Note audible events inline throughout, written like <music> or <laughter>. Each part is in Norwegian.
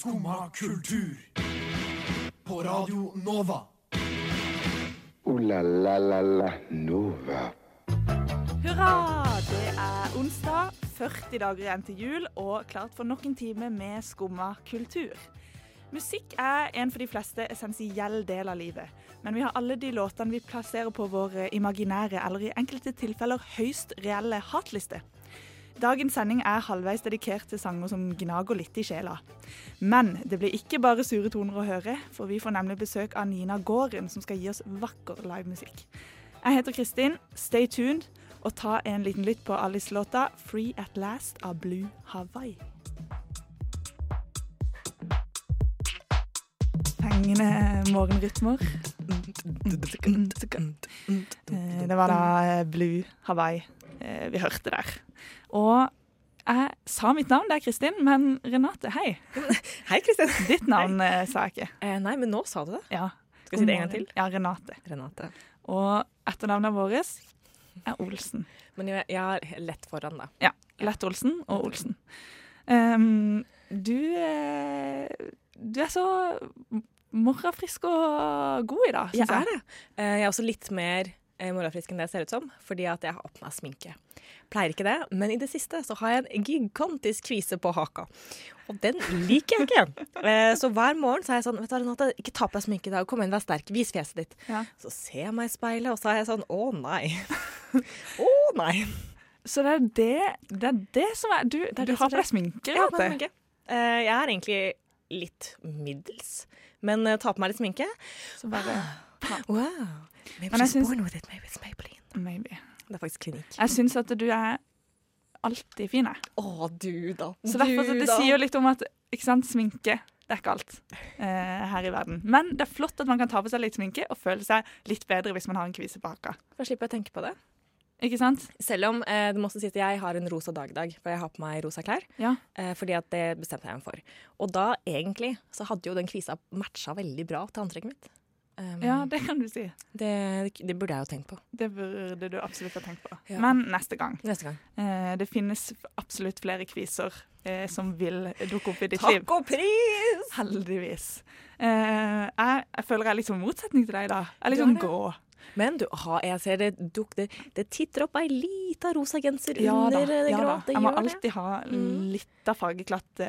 Skumma kultur. På Radio Nova. O-la-la-la-la Nova. Hurra! Det er onsdag, 40 dager igjen til jul og klart for nok en time med skumma kultur. Musikk er en for de fleste essensiell del av livet, men vi har alle de låtene vi plasserer på vår imaginære eller i enkelte tilfeller høyst reelle hatliste. Dagens sending er halvveis dedikert til sanger som gnager litt i sjela. Men det blir ikke bare sure toner å høre, for vi får nemlig besøk av Nina Gården, som skal gi oss vakker livemusikk. Jeg heter Kristin. Stay tuned, og ta en liten lytt på Alice-låta 'Free At Last' av Blue Hawaii. Fengende morgenrytmer. Eh, Det var da Blue Hawaii eh, vi hørte der. Og jeg sa mitt navn, det er Kristin, men Renate, hei. <laughs> Hei, Kristin. Ditt navn hei. sa jeg ikke. Eh, nei, men nå sa du det. Ja. Skal vi si det en gang til? Ja, Renate. Renate. Og etternavnet vårt er Olsen. Men jeg, jeg har lett foran, da. Ja. Lett Olsen og Olsen. Um, du eh, Du er så morrafrisk og god i dag, Jeg Jeg er det. Eh, jeg er også litt mer morrafrisk morgenfrisk enn det ser ut som, fordi at jeg har på meg sminke. Pleier ikke det, men i det siste så har jeg en gigantisk kvise på haka. Og den liker jeg ikke. <laughs> Eh, så hver morgen så er jeg sånn Vet du, Renate, ikke ta på deg sminke i dag. Kom inn, vær sterk. Vis fjeset ditt. Ja. Så ser jeg meg i speilet, og så er jeg sånn Å nei. <laughs> Å nei. Så det er det, det er det som er Du, er du har på deg sminke, Renate. Eh, jeg er egentlig litt middels, men eh, ta på meg litt sminke. Så bare Wow. Maybe Men she's synes... born with it. Maybe it's Maybelline. Maybe. Det er faktisk klinikk. Jeg syns at du er alltid fin, jeg. Å, du da. Så derfor, så det sier jo litt om at ikke sant, sminke det er ikke alt eh, her i verden. Men det er flott at man kan ta på seg litt sminke og føle seg litt bedre hvis man har en kvise på haka. Da slipper jeg å tenke på det. Ikke sant? Selv om eh, det må også sies at jeg har en rosa dag i dag, for jeg har på meg rosa klær. Ja. Eh, fordi at det bestemte jeg meg for. Og da egentlig så hadde jo den kvisa matcha veldig bra til antrekket mitt. Um, ja, det kan du si. det, det burde jeg jo tenkt på. Det burde du absolutt ha tenkt på. Ja. Men neste gang. Neste gang. Eh, det finnes absolutt flere kviser eh, som vil dukke opp i ditt liv. Takk og pris! Heldigvis. Eh, jeg, jeg føler jeg er litt som motsetning til deg, da. Jeg er litt sånn grå. Men du, aha, jeg ser det, duk, det, det titter opp ei lita rosa genser Ja da. under det Ja, grå. da. Det Jeg må alltid det. ha Mm. litt av fargeklatt. Eh,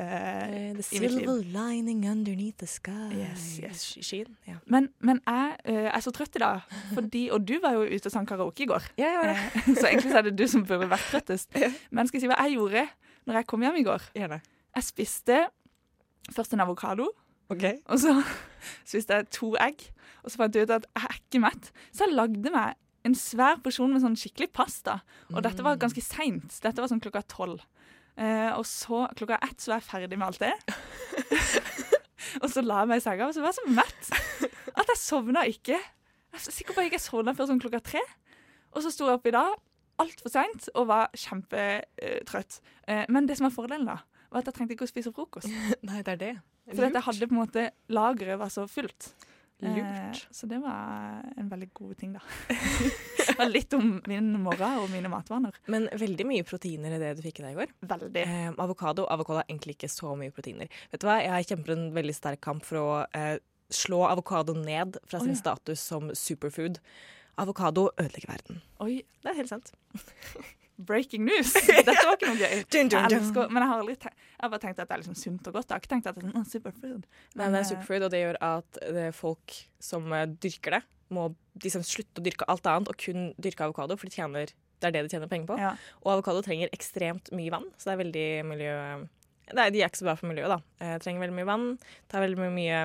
Eh, The silver lining underneath the sky. Yes, yes. Skien. Ja. Men, men jeg uh, er så trøtt i dag, fordi, og du var jo ute og sang karaoke i går. Ja, ja. Eh, <laughs> så egentlig så er det du som burde vært trøttest. Men skal jeg si hva jeg gjorde når jeg kom hjem i går? Gjør det. Jeg spiste først en avokado, okay. og så <laughs> spiste jeg to egg. Og så fant jeg ut at jeg er ikke mett, så jeg lagde meg en svær porsjon med sånn skikkelig pasta. Og dette var ganske seint. Dette var sånn klokka tolv. Eh, og så klokka ett så var jeg ferdig med alt det. <laughs> og så la jeg meg i senga, og så var jeg så mett at jeg sovna ikke. Jeg er sikker på at jeg ikke sovna før sånn klokka tre. Og så sto jeg opp i dag altfor seint og var kjempetrøtt. Eh, men det som var fordelen, da, var at jeg trengte ikke å spise frokost. <laughs> Nei, det er det. For at jeg hadde på en måte Lageret var så fullt. Eh, Lurt. så det var en veldig god ting, da. <laughs> litt om min morgen og mine matvaner. Men veldig mye proteiner i det du fikk i deg i går. Veldig. Eh, avokado avokado er egentlig ikke så mye proteiner. Vet du hva? Jeg kjemper en veldig sterk kamp for å eh, slå avokado ned fra sin sin ja. status som superfood. Avokado ødelegger verden. Oi, Det er helt sant. <laughs> breaking news! <laughs> Dette var ikke noe gøy. Dun, dun, Jeg dun. elsker, men jeg har litt, jeg har bare tenkt at det er liksom sunt og godt. Jeg har ikke tenkt at det er sånn, «Å, superfood. Nei, Men, det er eh, superfood, og det gjør at det er folk som eh, dyrker det, må liksom slutte å dyrke alt annet og kun dyrke avokado, for de tjener, det er det de tjener penger på. Ja. Og avokado trenger ekstremt mye vann, så det er veldig miljø... Nei, de er ikke så bra for miljøet, da. Jeg trenger veldig mye vann, tar veldig mye, mye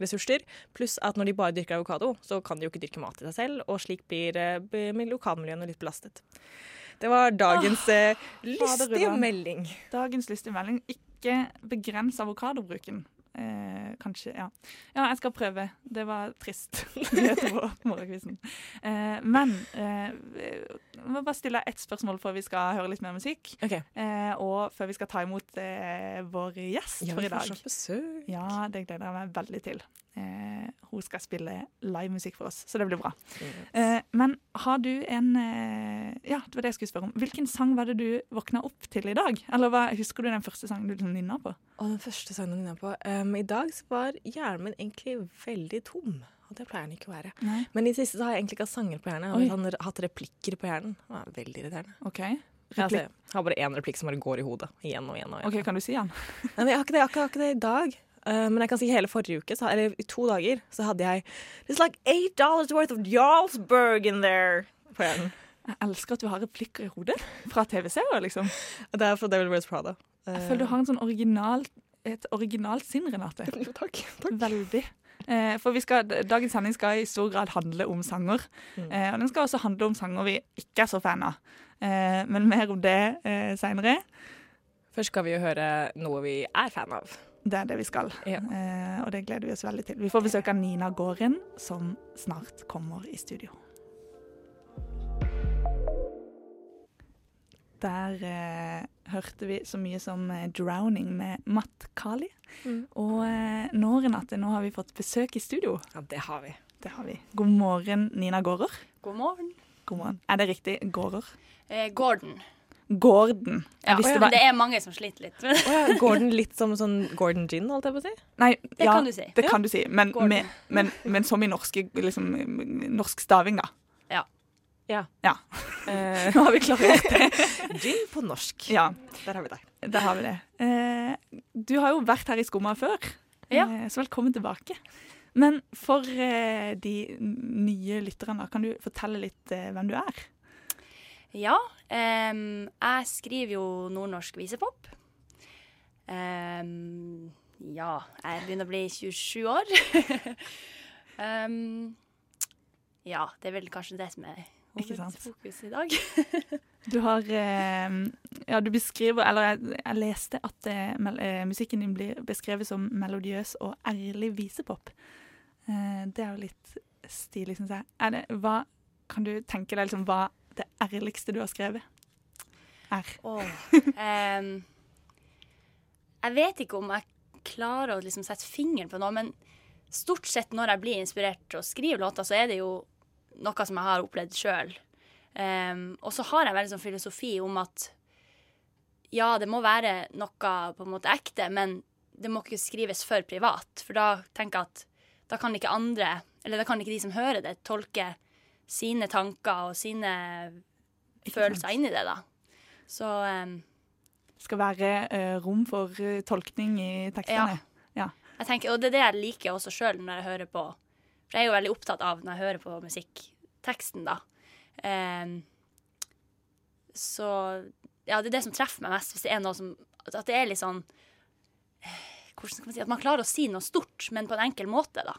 ressurser. Pluss at når de bare dyrker avokado, så kan de jo ikke dyrke mat til seg selv, og slik blir eh, lokalmiljøene litt belastet. Det var dagens eh, lystige melding. Dagens lystige melding. Ikke begrens avokadobruken. Eh, kanskje, ja. Ja, jeg skal prøve. Det var trist. <laughs> Eh, men eh, jeg må bare stille ett spørsmål før vi skal høre litt mer musikk. Okay. Eh, og før vi skal ta imot eh, vår gjest Ja, for i dag. får så besøk. Ja, det gleder jeg meg veldig til. Eh, hun skal spille livemusikk for oss, så det blir bra. Eh, men har du en eh, Ja, det var det jeg skulle spørre om. Hvilken sang var det du våkna opp til i dag? Eller hva, husker du den første sangen du nynna på? Og den første sangen jeg nynna på um, I dag så var hjernen min egentlig veldig tom. Og det pleier den ikke å være. Nei. Men i det siste har jeg egentlig ikke hatt sanger på hjernen. Jeg har hatt replikker på hjernen. Det var veldig irriterende. OK. Altså, jeg har bare én replikk som bare går i hodet. Igjen og igjen. og igjen. Ok, Kan du si den? Nei, men jeg har ikke det, jeg har ikke, jeg har ikke det i dag. Eh, men jeg kan si hele forrige uke, så, eller i to dager, så hadde jeg It's like eight dollars worth of Jarlsberg in there. På hjernen. Jeg elsker at du har replikker i hodet fra TV-serier, liksom. Det er fra Devil Wears Prada. Jeg føler du har en sånn original, et originalt sinn, Renate. <laughs> Jo, takk. Veldig. Eh, for vi skal, dagens sending skal i stor grad handle om sanger. Mm. Eh, og den skal også handle om sanger vi ikke er så fan av. Eh, men mer om det eh, seinere. Først skal vi jo høre noe vi er fan av. Det er det vi skal. Ja. Eh, og det gleder vi oss veldig til. Vi får besøk av Nina Gården, som snart kommer i studio. Der eh, hørte vi så mye som eh, 'Drowning' med Matt Kali. Mm. Og eh, nå, Renate, nå har vi fått besøk i studio. Ja, det har vi. Det har vi. God morgen, Nina Gårder. God morgen. God morgen. Er det riktig? Gårder? Eh, Gordon. Gården. Ja, visste men det er mange som sliter litt. det ja, Gordon <laughs> litt som sånn Gordon Gin, holdt jeg på å si? Nei, ja, kan du si. Det kan du si. Men, med, men, men som i norske, liksom, norsk staving, da. Ja. Ja. Ja. Uh, <laughs> Nå har vi klarert det. <laughs> gin på norsk. Ja, Der har vi det. der har vi det. Uh, du har jo vært her i Skumma før, Ja. uh, så velkommen tilbake. Men for de nye lytterne, kan du fortelle litt hvem du er? Ja, Um, jeg skriver jo nordnorsk visepop. Um, ja, jeg begynner å bli 27 år. <laughs> um, ja, det er vel kanskje det som er hovedfokus i dag. <laughs> Du har Ja, du beskriver Eller jeg, jeg leste at eh, musikken din blir beskrevet som melodiøs og ærlig visepop. Eh, det er jo litt stilig, syns jeg. Det, hva Kan du tenke deg liksom hva det ærligste du har skrevet, R. Oh, um, jeg vet ikke om jeg klarer å liksom sette fingeren på noe, men stort sett når jeg blir inspirert til å skrive låter, så er det jo noe som jeg har opplevd sjøl. og så har jeg veldig sånn filosofi om at ja, det må være noe på en måte ekte, men det må ikke skrives for privat. For da tenker jeg at da kan ikke andre, eller da kan ikke de som hører det, tolke sine tanker og sine følelser inn i det, da. Så um, Det skal være uh, rom for eh, tolkning i tekstene. jeg tenker, Og det er det jeg liker også sjøl når jeg hører på For jeg er jo veldig opptatt av når jeg hører på musikkteksten, da. Um, så ja, det er det som treffer meg mest, hvis det er noe som At det er litt sånn Hvordan skal man si At man klarer å si noe stort, men på en enkel måte, da.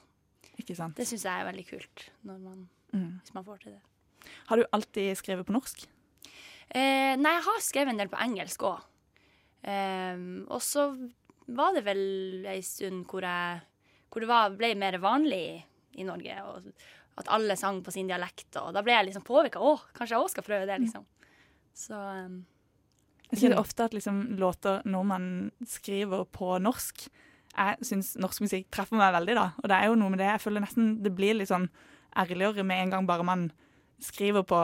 Ikke sant? Det syns jeg er veldig kult, når man, Mm. hvis man får til det. Har du alltid skrevet på norsk? Eh, nei, jeg har skrevet en del på engelsk òg. og så var det vel ei stund hvor, jeg, hvor det var, ble mer vanlig i Norge, og at alle sang på sin dialekt. Og da ble jeg liksom påvirka. Å, kanskje jeg òg skal prøve det, liksom. Så um, Jeg synes ofte at liksom låter når man skriver på norsk Jeg syns norsk musikk treffer meg veldig, da. Og det er jo noe med det. Jeg føler nesten det blir litt sånn ærligere med en gang bare man skriver på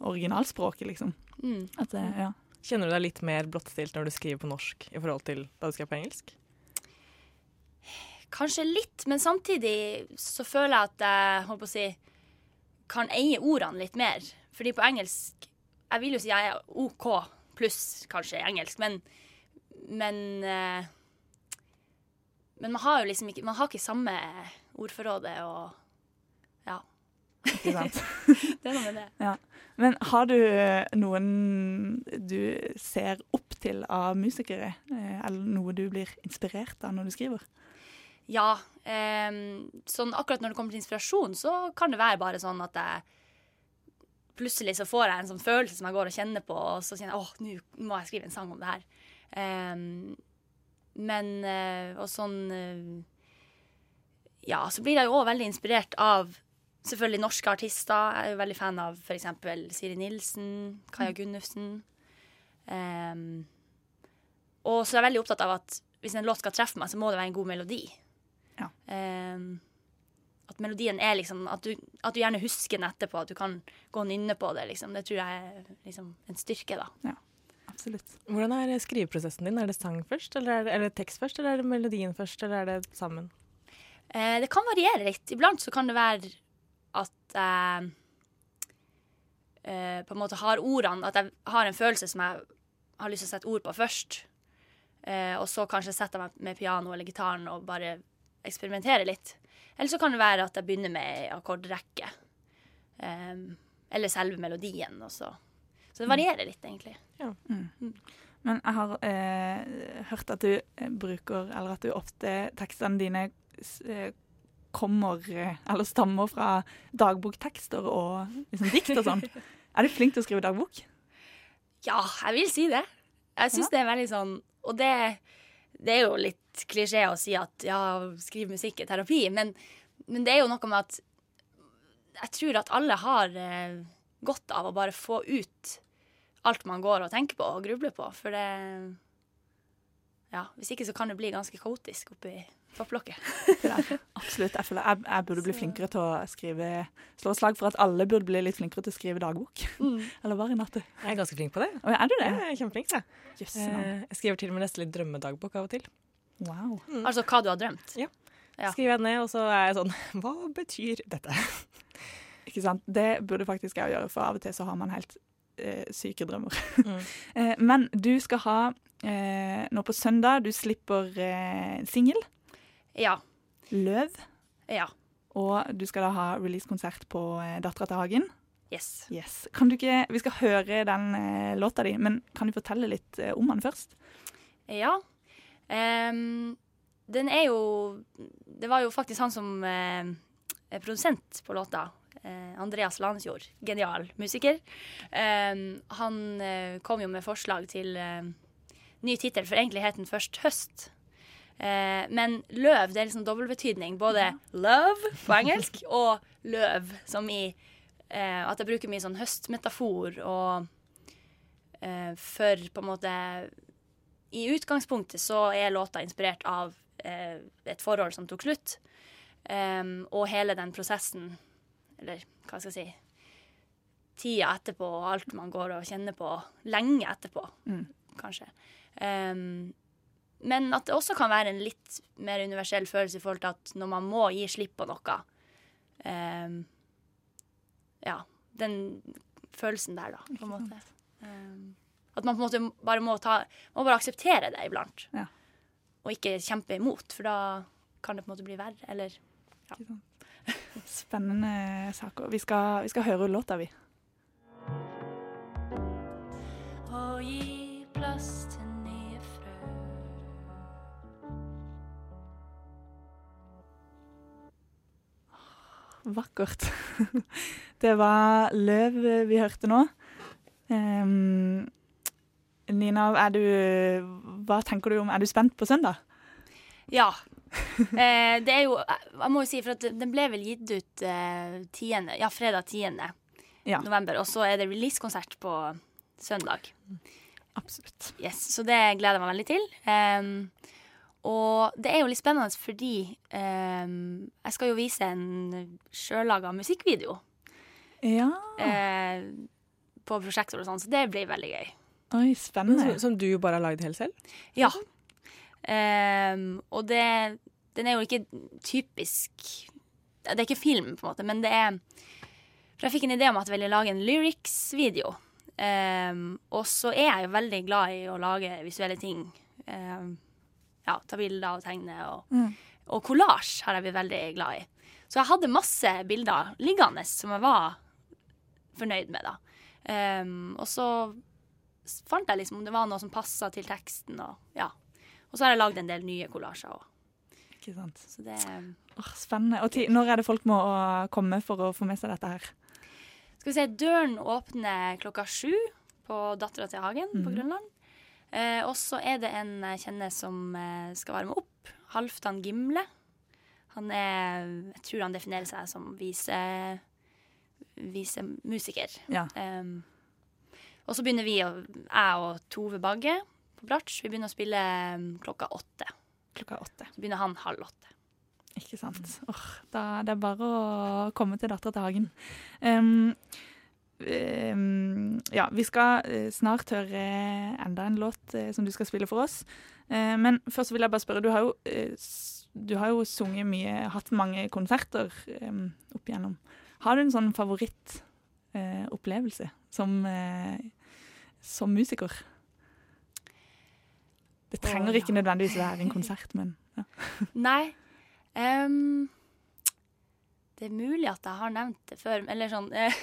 originalspråket, liksom. mm. At, ja. Kjenner du deg litt mer blottstilt når du skriver på norsk i forhold til da du skrev på engelsk? Kanskje litt, men samtidig så føler jeg at jeg holdt på å si, kan eie ordene litt mer. Fordi på engelsk Jeg vil jo si jeg er OK pluss kanskje engelsk, men Men, eh, men man har jo liksom ikke Man har ikke samme ordforrådet og Ja. Ikke sant? <laughs> Det er noe med det. Men har du eh, noen du ser opp til av musikere? eh, Eller noe du blir inspirert av når du skriver? Ja. Eh, sånn akkurat når det kommer til inspirasjon, så kan det være bare sånn at jeg Plutselig så får jeg en sånn følelse som jeg går og kjenner på, og så kjenner jeg åh, nå må jeg skrive en sang om det her. Eh, men Og sånn eh, Ja, så blir jeg jo òg veldig inspirert av selvfølgelig norske artister. Jeg er jo veldig fan av f.eks. Siri Nilsen, Kaja Gunnufsen. Um, og så er jeg veldig opptatt av at hvis en låt skal treffe meg, så må det være en god melodi. Ja. Um, At melodien er liksom at du, at du gjerne husker den etterpå, at du kan gå og nynne på det. liksom. Det tror jeg er liksom en styrke, da. Absolutt. Hvordan er skriveprosessen din? Er det sang først, eller er det, eller tekst først, eller er det melodien først, eller er det sammen? Eh, det kan variere litt. Iblant så kan det være jeg eh, på en måte har ordene At jeg har en følelse som jeg har lyst til å sette ord på først. Eh, og så kanskje setter jeg meg med piano eller gitaren og bare eksperimenterer litt. Eller så kan det være at jeg begynner med ei akkordrekke. Eh, eller selve melodien. Og så. så det varierer litt, egentlig. Men jeg har eh, hørt at du eh, bruker, eller at du ofte tekstene dine eh, kommer, eh, eller stammer fra dagboktekster og liksom, dikt og sånn. er du flink til å skrive dagbok? Ja, jeg vil si det. Jeg syns det er veldig sånn Og det, det er jo litt klisjé å si at ja, skriv musikk er terapi, men, men det er jo noe med at jeg tror at alle har eh, godt av å bare få ut alt man går og tenker på og grubler på, for det Ja, hvis ikke så kan det bli ganske kaotisk oppi topplokket. Absolutt. Jeg føler jeg, jeg burde bli flinkere til å skrive Slå slag for at alle burde bli litt flinkere til å skrive dagbok. <laughs> Eller hva, Renate? Jeg er ganske flink på det. Og er du det? Jeg er kjempeflink, jeg. Yes, Eh, Jeg skriver til og med nesten litt drømmedagbok av og til. Wow. Altså hva du har drømt. Ja. Skriver jeg ned, og så er jeg sånn <laughs> Hva betyr dette? Ikke sant? Det burde faktisk jeg gjøre, for av og til så har man helt eh, syke drømmer. Mm. <laughs> eh, men du skal ha eh, nå på søndag Du slipper eh, singel, Ja. Løv, ja. og du skal da ha releasekonsert på eh, Dattera til Hagen. Yes. Yes. Kan du ikke, Vi skal høre den eh, låta di, men kan du fortelle litt eh, om den først? Ja. Um, den er jo Det var jo faktisk han som er produsent på låta. Eh, Andreas Landsjord. Genial musiker. Ehm, han eh, kom jo med forslag til eh, ny tittel, for egentlig het den først Høst. Eh, men løv det er liksom dobbeltbetydning. Både love på engelsk <laughs> og løv, som i eh, at jeg bruker mye sånn høstmetafor og eh, for på en måte i utgangspunktet så er låta inspirert av eh, et forhold som tok slutt. Og hele den prosessen, eller hva skal jeg si Tida etterpå og alt man går og kjenner på lenge etterpå, Mm. kanskje. Um, men at det også kan være en litt mer universell følelse i forhold til at når man må gi slipp på noe um, Ja, den følelsen der, da, på en måte. Um, at man på en måte bare må, ta, må bare akseptere det iblant. Ja. Og ikke kjempe imot, for da kan det på en måte bli verre. Eller <laughs> Spennende saker. Vi skal, vi skal høre låta, vi. Å gi plass til nye frø. Vakkert. <laughs> Det var Løv vi hørte nå. Um, Nina, du, hva tenker du om Er du spent på søndag? Ja. Eh, det er jo Jeg må jo si, for at den ble vel gitt ut eh, 10., ja, fredag 10. Ja. november. Og så er det releasekonsert på søndag. Absolutt. Yes, så det gleder jeg meg veldig til. Um, og det er jo litt spennende fordi um, jeg skal jo vise en sjøllaga musikkvideo Ja. Uh, på prosjektor og sånn, så det blir veldig gøy. Oi, Som, spennende. som du bare har lagd helt selv? Ja. Em, og det Den er jo ikke typisk Det er ikke film, på en måte, men det er For jeg fikk en idé om at jeg ville lage en lyrics-video. Um, og så er jeg jo veldig glad i å lage visuelle ting. Um, ja, ta bilder og tegne. Og, Mm. og collage har jeg blitt veldig glad i. Så jeg hadde masse bilder liggende som jeg var fornøyd med, da. Og så fant jeg liksom om det var noe som passa til teksten. Og, ja. Og så har jeg lagd en del nye kollasjer òg. Ikke sant. Så det Åh, spennende. Og ti, når er det folk må å komme for å få med seg dette her? Skal vi se, døren åpner klokka sju på Dattera til Hagen på Grønland. Eh, og så er det en jeg kjenner som eh, skal varme opp. Halvdan Gimle. Han er Jeg tror han definerer seg som vise, visemusiker. Ja. Um, og så begynner vi, jeg og Tove Bagge på bratsj, vi begynner å spille um, klokka åtte. Klokka åtte. Så begynner han halv åtte. Ikke sant. Åh, da, det er bare å komme til Dattera til Hagen. Um, um, ja, vi skal eh, snart høre enda en låt uh, som du skal spille for oss. Uh, men først vil jeg bare spørre, du har jo, uh, du har jo sunget mye, hatt mange konserter um, opp igjennom. Har du en sånn favorittopplevelse som, som musiker? Det trenger Å, ja. ikke nødvendigvis være en konsert, men ja. <laughs> Nei. Um, det er mulig at jeg har nevnt det før, eller sånn eh,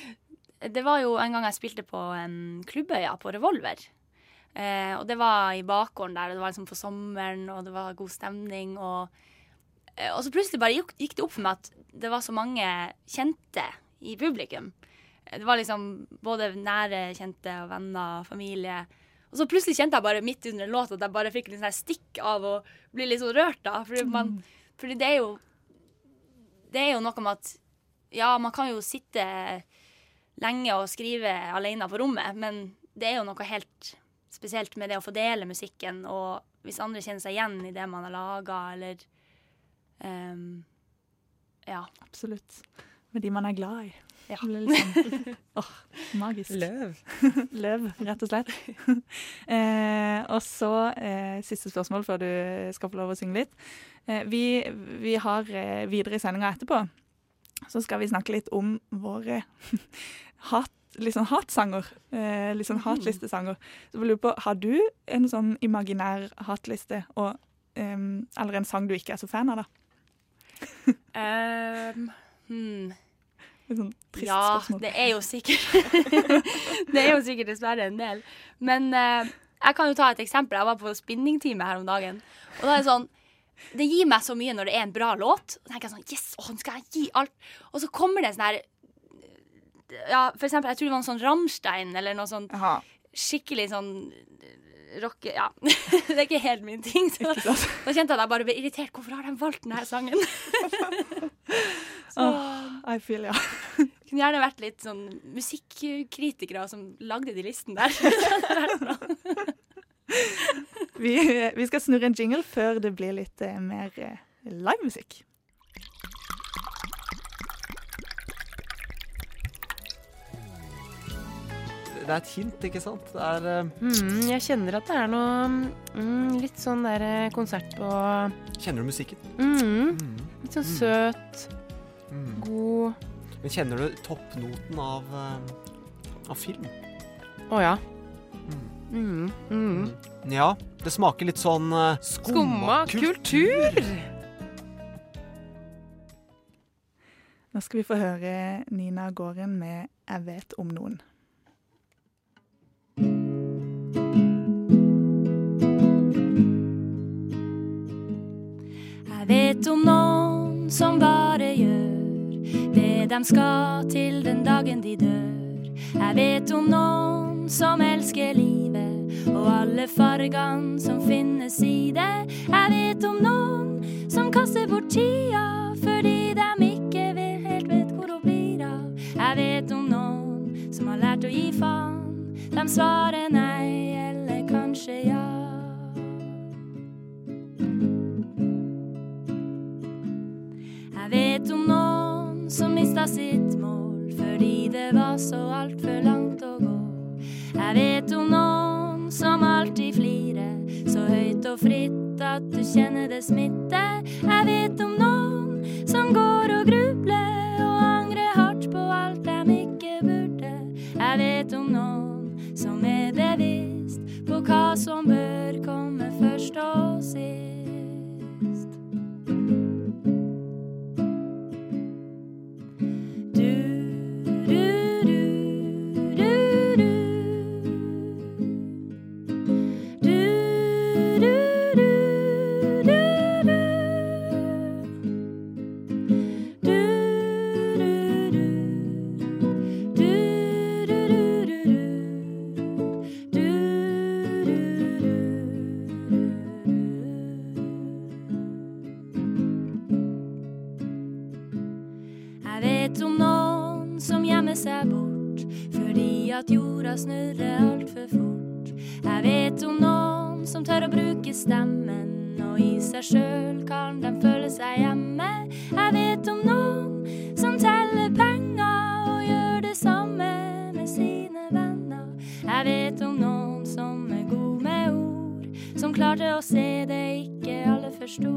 <laughs> Det var jo en gang jeg spilte på um, Klubbøya på Revolver. Eh, og det var i bakgården der, og det var liksom på sommeren, og det var god stemning. Og, eh, og så plutselig bare gikk, gikk det opp for meg at det var så mange kjente i publikum. Det var liksom både nære kjente og venner og familie. Og så plutselig kjente jeg bare midt under en låt at jeg bare fikk litt sånn stikk av å bli litt sånn rørt. da. Fordi, man, fordi det er jo Det er jo noe med at Ja, man kan jo sitte lenge og skrive alene på rommet, men det er jo noe helt spesielt med det å få dele musikken, og hvis andre kjenner seg igjen i det man har laga, eller um, Ja. Absolutt. Med de man er glad i. Ja. Liksom, <laughs> åh, magisk. Løv. <laughs> Løv, rett og slett. <laughs> eh, og så eh, siste spørsmål før du skal få lov å synge litt. Eh, vi, vi har eh, videre i sendinga etterpå, så skal vi snakke litt om våre hat, sånn hatsanger. Eh, litt sånn hatlistesanger. Så jeg lurer på, har du en sånn imaginær hatliste, og, eller en sang du ikke er så fan av, da? Ehm, hmm. Sånn trist Ja, spørsmål. det er jo sikkert <laughs> Det er jo sikkert dessverre en del. Men eh, jeg kan jo ta et eksempel. Jeg var på spinningtime her om dagen. Og da er det sånn Det gir meg så mye når det er en bra låt. Og tenker jeg sånn Yes, å, nå skal jeg gi alt. Og så kommer det en sånn her Ja, for eksempel, jeg tror det var en sånn Rammstein eller noe sånn Aha. skikkelig sånn rocke... Ja. <laughs> det er ikke helt min ting. Så da kjente jeg at jeg bare ble irritert. Hvorfor har de valgt denne sangen? <laughs> så I feel, ja. <laughs> kunne gjerne vært litt sånn musikkritikere som lagde de listene der. <laughs> Vi, vi skal snurre en jingle før det blir litt eh, mer eh, livemusikk. Det er et hint, ikke sant? Det er eh, Mm, jeg kjenner at det er noe mm, litt sånn der eh, konsert på Kjenner du musikken? mm, Mm. Litt sånn søt, Mm. god Men kjenner du toppnoten av, eh, av film? Å ja. Mm. Mm, mm. Ja, det smaker litt sånn uh, Skumma kultur! Nå skal vi få høre Nina Gården med 'Jeg vet om noen'. Jeg vet om noen som bare gjør det de skal til den dagen de dør. Jeg vet om noen som elsker livet og alle fargene som finnes i det. Jeg vet om noen som kaster bort tida fordi de ikke vet, helt vet hvor hun blir av. Jeg vet om noen som har lært å gi faen. De svarer nei eller kanskje ja. Jeg vet om noen som mista sitt mål fordi det var så altfor langt å gå. Jeg vet om noen som alltid flirer så høyt og fritt at du kjenner det smitte. Jeg vet om noen som går og grubler og angrer hardt på alt de ikke burde. Jeg vet om noen som er bevisst på hva som bør komme først og sist. Jorda snurrer altfor fort. Jeg vet om noen som tør å bruke stemmen og i seg sjøl kan de føle seg hjemme. Jeg vet om noen som teller penger og gjør det samme med sine venner. Jeg vet om noen som er god med ord, som klarte å se det ikke alle forsto.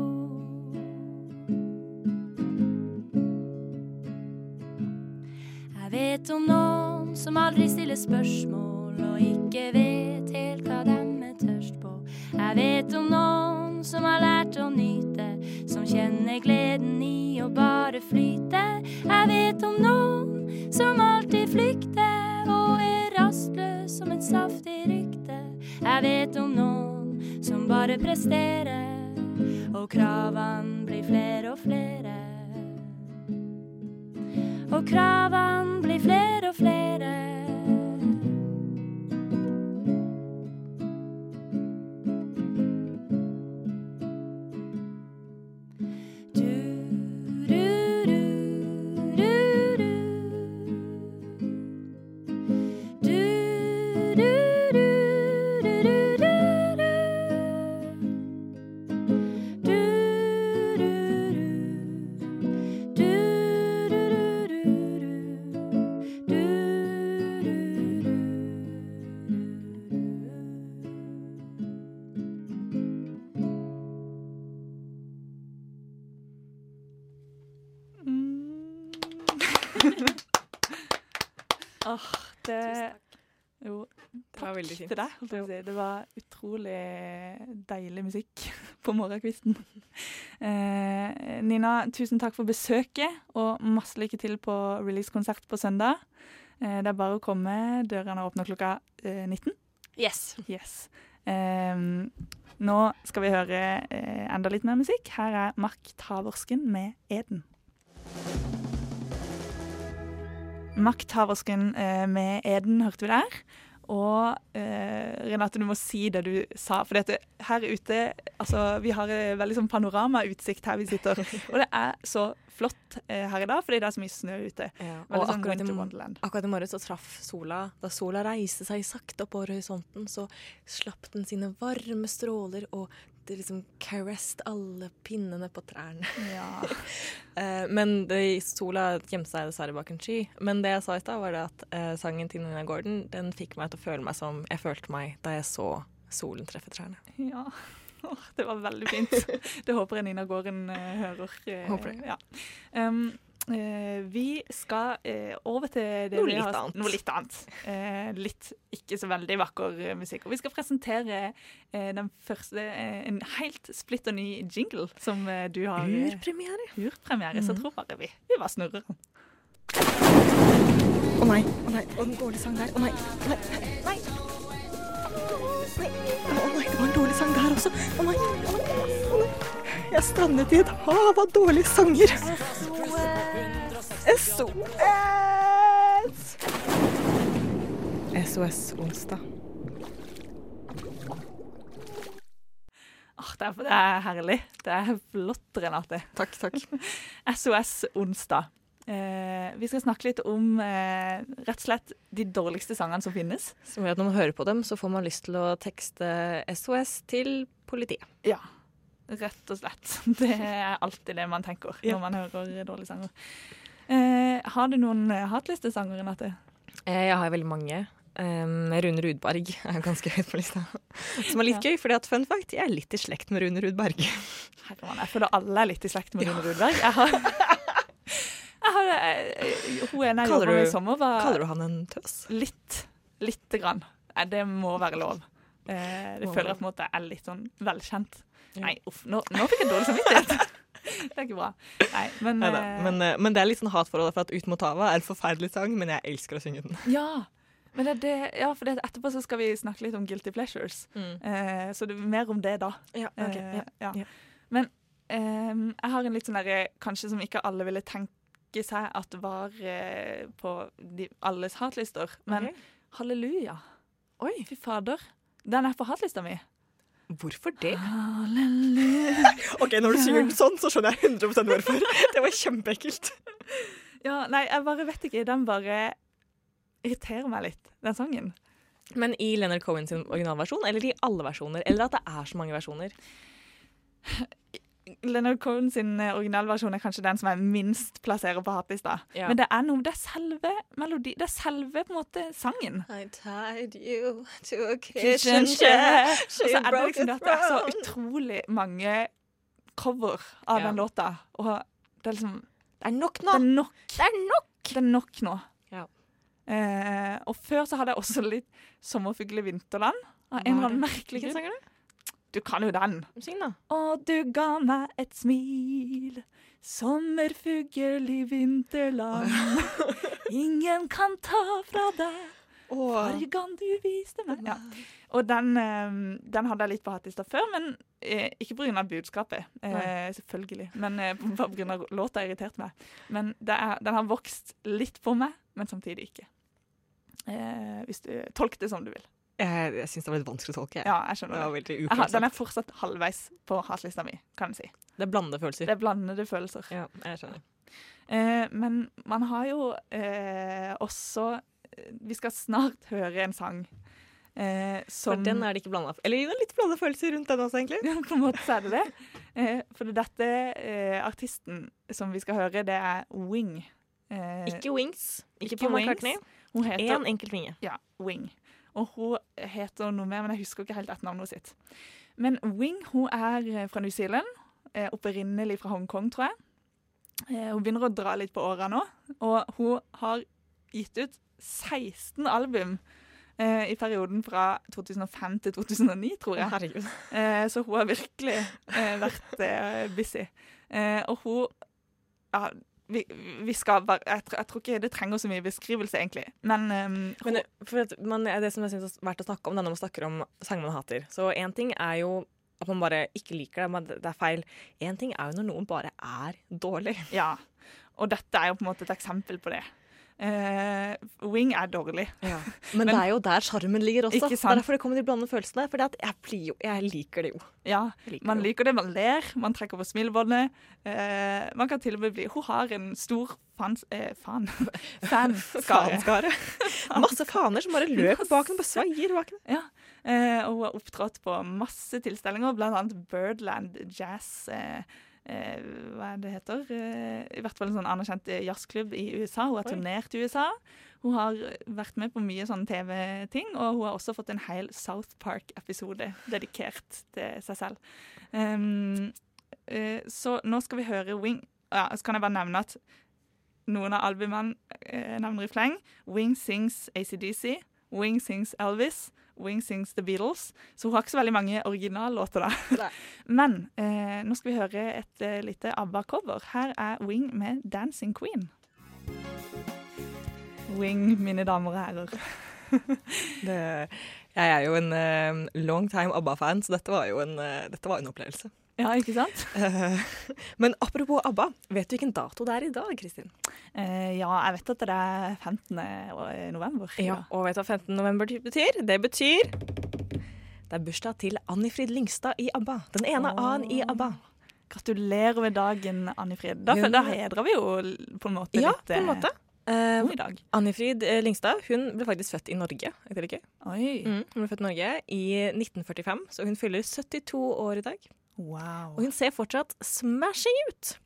Vet om noen som aldri stiller spørsmål og ikke vet helt hva de er tørst på. Jeg vet om noen som har lært å nyte, som kjenner gleden i å bare flyte. Jeg vet om noen som alltid flykter og er rastløs som et saftig rykte. Jeg vet om noen som bare presterer, og kravene blir flere og flere. Og kravene blir flere og flere. Til deg. si. Det var utrolig deilig musikk <laughs> på morgenkvisten. <laughs> Eh, Nina, tusen takk for besøket, og masse lykke til på releasekonsert på søndag. Eh, det er bare å komme. Dørene åpner klokka eh, 19. Yes. Yes. Ehm, nå skal vi høre eh, enda litt mer musikk. Her er Mark Tavorsken med 'Eden'. Mark Tavorsken eh, med 'Eden' hørte vi der. Og eh, Renate, du må si det du sa. For dette, her ute altså, Vi har eh, veldig sånn panoramautsikt her vi sitter. Og det er så flott eh, her i dag, fordi det er så mye snø ute. Ja, og sånn akkurat i, akkurat i morges så traff sola. Da sola reiste seg sakte oppover horisonten, så slapp den sine varme stråler, og det liksom caressed alle pinnene på trærne. Ja. <laughs> Eh, men det, sola gjemte seg dessverre bak en sky. Men det jeg sa i stad, var det at eh, sangen til Nina Gordon den fikk meg til å føle meg som jeg følte meg da jeg så solen treffe trærne. Ja. <laughs> Oh, det var veldig fint. <laughs> Det håper jeg Nina Gordon eh, hører. eh, Håper det. Ja. Um, vi skal eh, over til det Noe litt har. Noe litt annet. Eh, litt ikke så veldig vakker eh, musikk. Og vi skal presentere eh, den første, eh, en helt splitter ny jingle som eh, du har. Urpremiere. Urpremiere. mm. Så Mhm. tror bare vi. Vi bare snurrer den. Å nei, å nei, og en dårlig sang der. Å nei, nei, nei. Å nei, det var en dårlig sang der også. Å å nei, å nei. Jeg strandet i et hav av dårlige sanger. SOS! SOS onsdag. Åh, det, er, det er herlig. Det er flott, Renate. Takk, takk. <laughs> SOS onsdag. Eh, vi skal snakke litt om eh, rett og slett de dårligste sangene som finnes. Som gjør at når man hører på dem, så får man lyst til å tekste SOS til politiet. Ja, rett og slett. <laughs> Det er alltid det man tenker når man hører dårlige sanger. Eh, har du noen eh, hatlistesanger, Renate? Eh, Jeg har veldig mange. Um, Rune Rudberg er ganske høyt på lista. <laughs> Som er litt gøy, for fun fact, jeg er litt i slekt med Rune Rudberg. <laughs> Herremann, jeg føler alle er litt i slekt med Rune Rudberg. Jeg har, jeg har jeg, Hun ene jeg jobba med i sommer, var Kaller du han en tøs? litt. Lite grann. Eh, Det må være lov. Eh, det føler jeg på en måte er litt sånn velkjent. Nei, uff, nå, nå fikk jeg dårlig samvittighet. <laughs> det er ikke bra. Nei, men, Neida. eh, Men, eh, men det er litt sånn hatforhold, for at Ut mot havet er en forferdelig sang, men jeg elsker å synge den. Ja, men det, det, ja, for det, etterpå så skal vi snakke litt om guilty pleasures. Eh, så det er mer om det da. Ja, ok, Eh, ja. ja. Men eh, jeg har en litt sånn derre Kanskje som ikke alle ville tenke seg at var eh, på de, alles hatlister. Men okay. halleluja. Oi, Fy fader. Den er på hatlista mi. Hvorfor det? Halleluja. Ok, Når du synger den sånn, så skjønner jeg 100% hvorfor. Det var kjempeekkelt. Ja, nei, jeg bare vet ikke. Den bare irriterer meg litt, den sangen. Men i Leonard Cohen sin originalversjon, eller i alle versjoner? Eller at det er så mange versjoner? Leonard Cohen sin eh, originalversjon er kanskje den som jeg minst plasserer på hattlista. Ja. Men det er noe, det er selve melodi, det er selve på en måte sangen. I tied you to a Kitchen chair. She Og så er det liksom det at det er så utrolig mange cover av Ja. den låta. Og det er liksom Det er nok Det er nå. nok. Det er nok! Det er nok nå. Ja. Eh, og før så hadde jeg også litt Sommerfugler vinterland'. Av en eller annen merkelig grunn. Du kan jo den. Syng, da. Og du ga meg et smil, sommerfugl i vinterland. <laughs> Ingen kan ta fra deg fargene du viste meg. Ja. Og den, eh, den hadde jeg litt på hattlista før, men eh, ikke pga. budskapet. Nei. selvfølgelig. Men eh, bare pga. låta irriterte meg. Men det er, den har vokst litt på meg, men samtidig ikke. Eh, hvis du Tolk det som du vil. Jeg, jeg syns det var litt vanskelig å tolke. Ja, jeg skjønner det. det. har, den er fortsatt halvveis på hatlista mi, kan jeg si. Det er blandede følelser. Det er blandede følelser. Ja, jeg skjønner. Eh, men man har jo eh, også eh, Vi skal snart høre en sang eh, For den er det ikke blanda Eller det er litt blanda følelser rundt den også, egentlig. <laughs> Ja, på en måte så er det det. Eh, for dette eh, artisten som vi skal høre, det er Wing. Eh, Ikke Wings. Ikke, ikke Paul. McCartney. hun heter Én enkelt vinge. Ja, Wing. Og hun heter noe mer, men jeg husker ikke helt etternavnet sitt. Men Wing hun er eh, fra New Zealand. Eh, opprinnelig fra Hongkong, tror jeg. Eh, hun begynner å dra litt på åra nå, og hun har gitt ut 16 album i perioden fra 2005 til 2009, tror jeg. Herregud. Så hun har virkelig vært busy. Og hun ja, vi, vi bare jeg, tror- jeg tror ikke det trenger så mye beskrivelse, egentlig. Men, um, Men det, at man, det som jeg synes er verdt å snakke om, det er når man snakker om sanger man hater. Så én ting er jo at man bare ikke liker det, men det er feil. Én ting er jo når noen bare er dårlig. Ja. Og dette er jo på en måte et eksempel på det. Eh, Wing er dårlig. <laughs> Men, det er jo der sjarmen ligger også. Ikke Det er derfor det kommer de blandede følelsene. For jeg, jeg liker det jo. Ja, liker Man det jo. liker det, man ler, man trekker på smilebåndet. Eh, man kan til og med bli Hun har en stor fans, eh, fan, <laughs> fanskare. Fanskare. <laughs> Masse faner som bare løper bak den, på svaier bak den. Ja. Eh, og hun har opptrådt på masse tilstelninger, blant annet Birdland Jazz. Eh, hva er det heter? Eh, I hvert fall en sånn anerkjent eh, jazzklubb i USA. Hun har turnert i USA. Hun har vært med på mye sånne TV-ting, og hun har også fått en hel South Park-episode dedikert til seg selv. Um, eh, så nå skal vi høre Wing. Ja, så kan jeg bare nevne at noen av albumene eh, nevner i fleng. Wing sings ACDC. Wing sings Elvis. Wing sings The Beatles. Så hun har ikke så veldig mange originallåter, da. <laughs> Men eh, nå skal vi høre et eh, lite ABBA-cover. Her er Wing med 'Dancing Queen'. Wing, mine damer og herrer. <laughs> Det, jeg er jo en uh, long time ABBA-fan, så dette var jo en, uh, dette var en opplevelse. Ja, ikke sant? <laughs> Eh, men apropos ABBA, vet du hvilken dato det er i dag, Kristin? Uh, ja, jeg vet at det er 15. november. Ja, og vet du hva 15. november betyr? Det betyr Det er bursdag til Annifrid Lyngstad i ABBA. Den ene oh. A-en i ABBA. Gratulerer med dagen, Annifrid. Da, da hedrer vi jo på en måte Ja, litt på en eh, måte. Eh, dag. Annifrid eh, Lyngstad hun ble faktisk født i Norge. Mm, hun ble født i Norge i 1945, så hun fyller 72 år i dag. Wow. Og hun ser fortsatt smashing ut!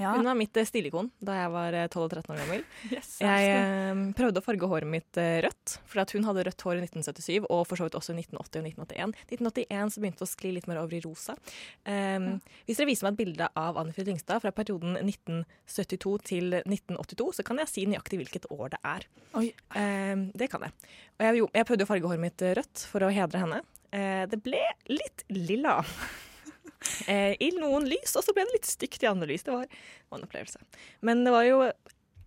Ja. Hun var mitt eh, stilikon da jeg var eh, 12 og 13 år gammel. <laughs> Yes, Jeg eh, prøvde å farge håret mitt eh, rødt, for at hun hadde rødt hår i 1977, og for så vidt også i 1980 og 1981. 1981 så begynte det å skli litt mer over i rosa. Um, Hvis dere viser meg et bilde av Annifrid Lyngstad fra perioden 1972 til 1982, så kan jeg si nøyaktig hvilket år det er. Um, det kan jeg. Og jeg, jeg prøvde å farge håret mitt eh, rødt for å hedre henne. Uh, det ble litt lilla. <laughs> Eh, I noen lys, og så ble det litt stygt i andre lys. Det var, en opplevelse. Men det var jo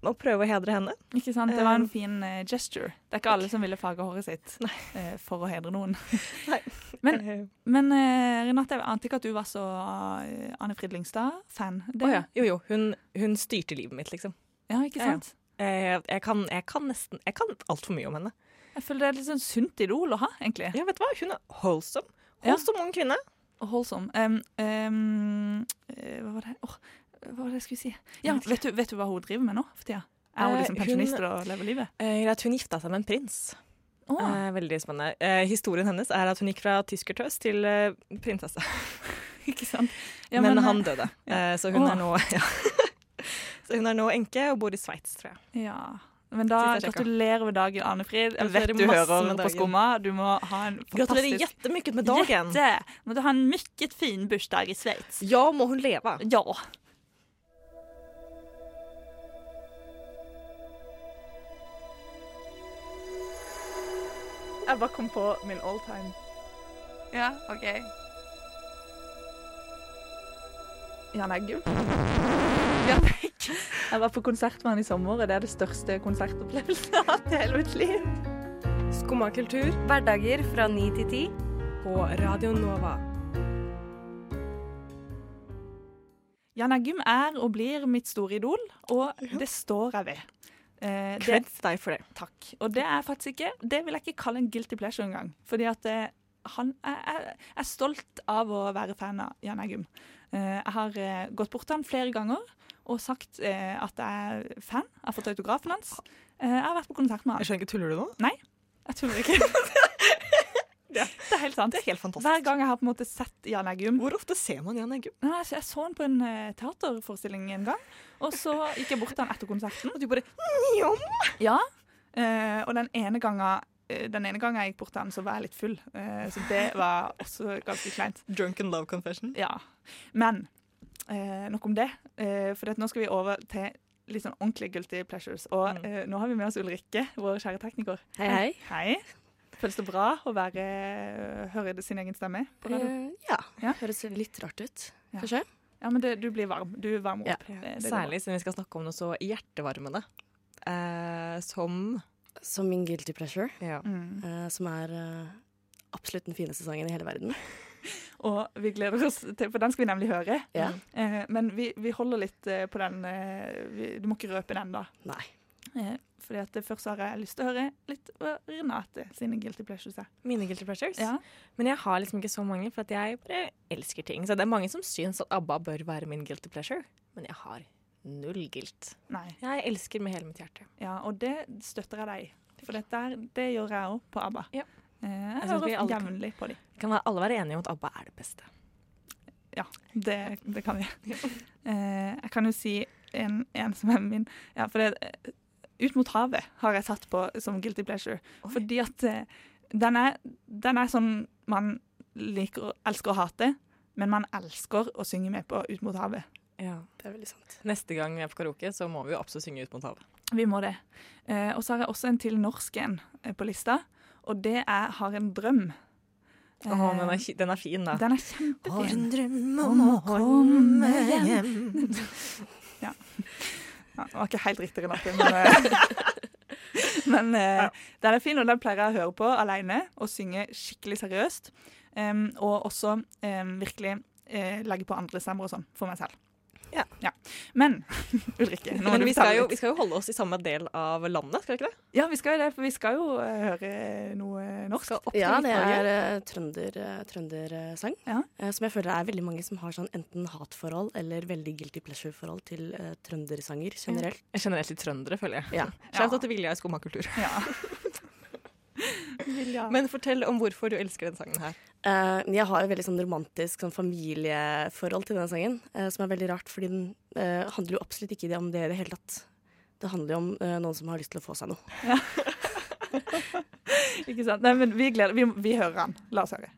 å prøve å hedre henne. Ikke sant? Det var en Eh, fin uh, gesture. Det er ikke alle som ville farge håret sitt eh, for å hedre noen. <laughs> Men, men uh, Renate, jeg ante ikke at du var så uh, Anne Frid Lyngstad-fan. Oh, ja. Jo, jo. Hun, hun styrte livet mitt, liksom. Ja, ikke Ja, ja. sant? Eh, jeg, kan, jeg kan nesten Jeg kan altfor mye om henne. Jeg føler det er litt sånn sunt idol å ha, egentlig. Ja, vet du hva? Hun er wholesome. Ja. Wholesome ung kvinne. Og holdsom. Um, um, eh, hva var det oh, Hva var det jeg skulle si? Ja, vet du, vet du hva hun driver med nå for tida? Er hun Eh, liksom pensjonist og lever livet? Uh, hun gifta seg med en prins. Oh. Eh, veldig spennende. Eh, historien hennes er at hun gikk fra tyskertøs til eh, prinsesse. <laughs> Ikke sant? Ja, men, men, han døde, ja. så hun oh. nå <laughs> ja. Så hun er nå enke og bor i Sveits, tror jeg. Ja. Men da gratulerer med dagen, Anne Frid. Jeg vet du hører med på. Skumma. Du må ha en Gratulerer fantastisk jättemycket med dagen. Jätte! Må du ha en mycket fin bursdag i Sveits. Ja, må hun leve. Ja. Jeg bare kom på min all time. Ja, OK. Jan Eggum. Jan Eggum. Jeg var på konsert med han i sommer, og det er det største konsertopplevelsen jeg har hatt i hele mitt liv. Skumma kultur Hverdager fra 9 til 10. på Radio Nova. Jan Eggum er og blir mitt store idol, og det står jeg ved. Eh, Creds deg for det. takk. Og det er faktisk ikke Det vil jeg ikke kalle en guilty pleasure engang. Fordi at eh, han er, er, er stolt av å være fan av Jan Eggum. Eh, jeg har eh, gått bort til han flere ganger og sagt eh, at jeg er fan. Jeg har fått autografen hans. Eh, jeg har vært på konsert med han. Jeg skjønner ikke, tuller du nå? Nei, Jeg tuller ikke. <laughs> det er helt sant. Det er helt fantastisk. Hver gang jeg har på en måte sett Jan Eggum Hvor ofte ser man Jan Eggum? Nei, altså, Jeg så han på en eh, teaterforestilling en gang, og så gikk jeg bort til han etter konserten. Og du bare Njom! Ja, eh, og den ene gangen eh, den ene gangen jeg gikk bort til han, så var jeg litt full. Eh, så det var også ganske kleint. Drunken love confession. Ja. Men eh, nok om det. Eh, for nå skal vi over til litt sånn ordentlig guilty pleasures. Og Mm. eh, nå har vi med oss Ulrikke, vår kjære tekniker. Hei, hei. Hei. Føles det bra å være, høre sin egen stemme på radio? Eh, ja. Ja. Høres litt rart ut, Ja. kanskje? Ja, men det, du blir varm. Du varmer Ja. opp. Det- det Særlig siden vi skal snakke om noe så hjertevarmende eh, som Som min guilty pleasure, ja. Mm. eh, som er eh, absolutt den fineste sangen i hele verden. <laughs> Og vi gleder oss til, for den skal vi nemlig høre. Ja. Eh, men vi, vi holder litt eh, på den eh, vi, Du må ikke røpe den, da. Nei. Eh, fordi at først har jeg lyst til å høre litt av Renate sine guilty pleasures. Mine guilty pleasures. Ja. Men jeg har liksom ikke så mange, for at jeg bare elsker ting. Så det er mange som syns at ABBA bør være min guilty pleasure, men jeg har null guilt. Nei. Jeg elsker med hele mitt hjerte. Ja, og det støtter jeg deg i. For dette er, det gjør jeg òg på ABBA. Ja. Eh, jeg Jeg synes vi hører jevnlig på dem. Kan alle være enige om at ABBA er det beste. Ja, det, det kan vi. <laughs> Eh, jeg kan jo si en, en som er min Ja, for det eh, Ut mot havet har jeg satt på som guilty pleasure. Fordi at eh, den, er, den er sånn man liker, elsker å hate, men man elsker å synge med på Ut mot havet. Ja. Det er veldig sant. Neste gang vi er på karaoke, så må vi jo absolutt synge ut mot havet. Vi må det. Eh, og så har jeg også en til norsk en eh, på lista, og det er Har en drøm. Åh, den, er, den er fin, da. Den er kjempefin. Har en drøm om å komme hjem. <laughs> Ja, det var ikke helt riktig, Renate, men, <laughs> eh, men ja. den er fin, og den pleier jeg å høre på alene og synge skikkelig seriøst. Um, og også um, virkelig uh, legge på andre stemmer og sånn for meg selv. Ja. Men <laughs> Ulrikke, nå Men vi skal, jo, vi skal jo holde oss i samme del av landet, skal vi ikke det? Ja, vi skal jo det, for vi skal jo eh, høre noe norsk. Opp til Ja, det er uh, trønder, eh, trøndersang. Ja. eh, som jeg føler det er veldig mange som har sånn enten hatforhold eller veldig guilty pleasure-forhold til eh, trøndersanger generelt. Generelt til trøndere, føler jeg. Ja. at det til Vilja i Skumma kultur. <laughs> Ja. Men fortell om hvorfor du elsker denne sangen her. Uh, jeg har et veldig sånn romantisk sånn familieforhold til denne sangen, uh, som er veldig rart, fordi den uh, handler jo absolutt ikke om det i det hele tatt. Det handler jo om noen som har lyst til å få seg noe. <laughs> Ikke sant? Nei, men vi gleder Vi, vi hører den. La oss høre.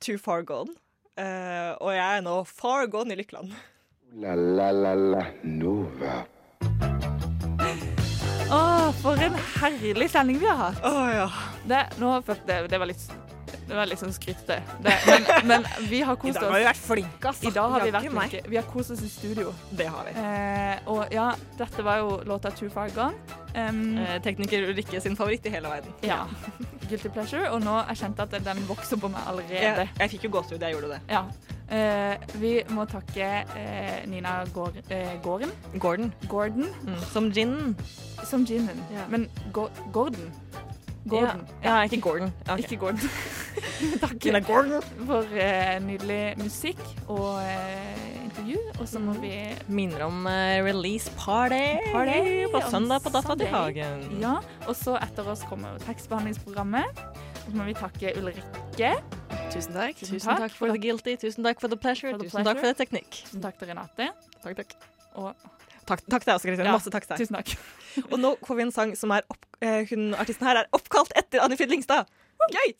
Too far gone. Eh, og jeg er nå far gone i Lykkeland. La la la la Nova. Å, for en herlig sending vi har hatt. Å ja. Det, nå, jeg- det var litt det var liksom sånn men, men vi har I dag har vi vært flinke, altså. I dag har vi vært flinke. Vi har kost oss i studio. Det har vi. Eh, og ja, dette var jo låta 'Too Far Gone'. Um, Eh, tekniker Ulrikke sin favoritt i hele verden. ja. <laughs> Guilty pleasure. Og nå jeg kjente at den vokser på meg allerede. Jeg, jeg fikk jo gåsehud, jeg gjorde det. Ja. Eh, vi må takke eh, Nina Gård, eh, Gården. Gordon. Gordon Mm. Som gin. som ginen. Ja. Men Go Gordon. Gordon. Ja, ikke Gordon. <laughs> Okay. Ikke Gordon. <laughs> Takk Nina Gordon. for uh, nydelig musikk og uh, intervju. og så må vi Minner om uh, release party, Party på søndag på Dattera til Hagen. Ja, og så etter oss kommer tekstbehandlingsprogrammet. Og så må vi takke Ulrikke. Tusen takk. Tusen takk for the guilty, tusen takk for the pleasure, For the tusen takk for pleasure. the teknikk. Tusen takk til Renate. Takk, takk. Og Takk, takk til deg også, Kristin. Ja, Masse takk til deg. tusen takk. Og nå får vi en sang som er opp, eh, hun, Artisten her er oppkalt etter Anne Frid Lingstad. Gøy!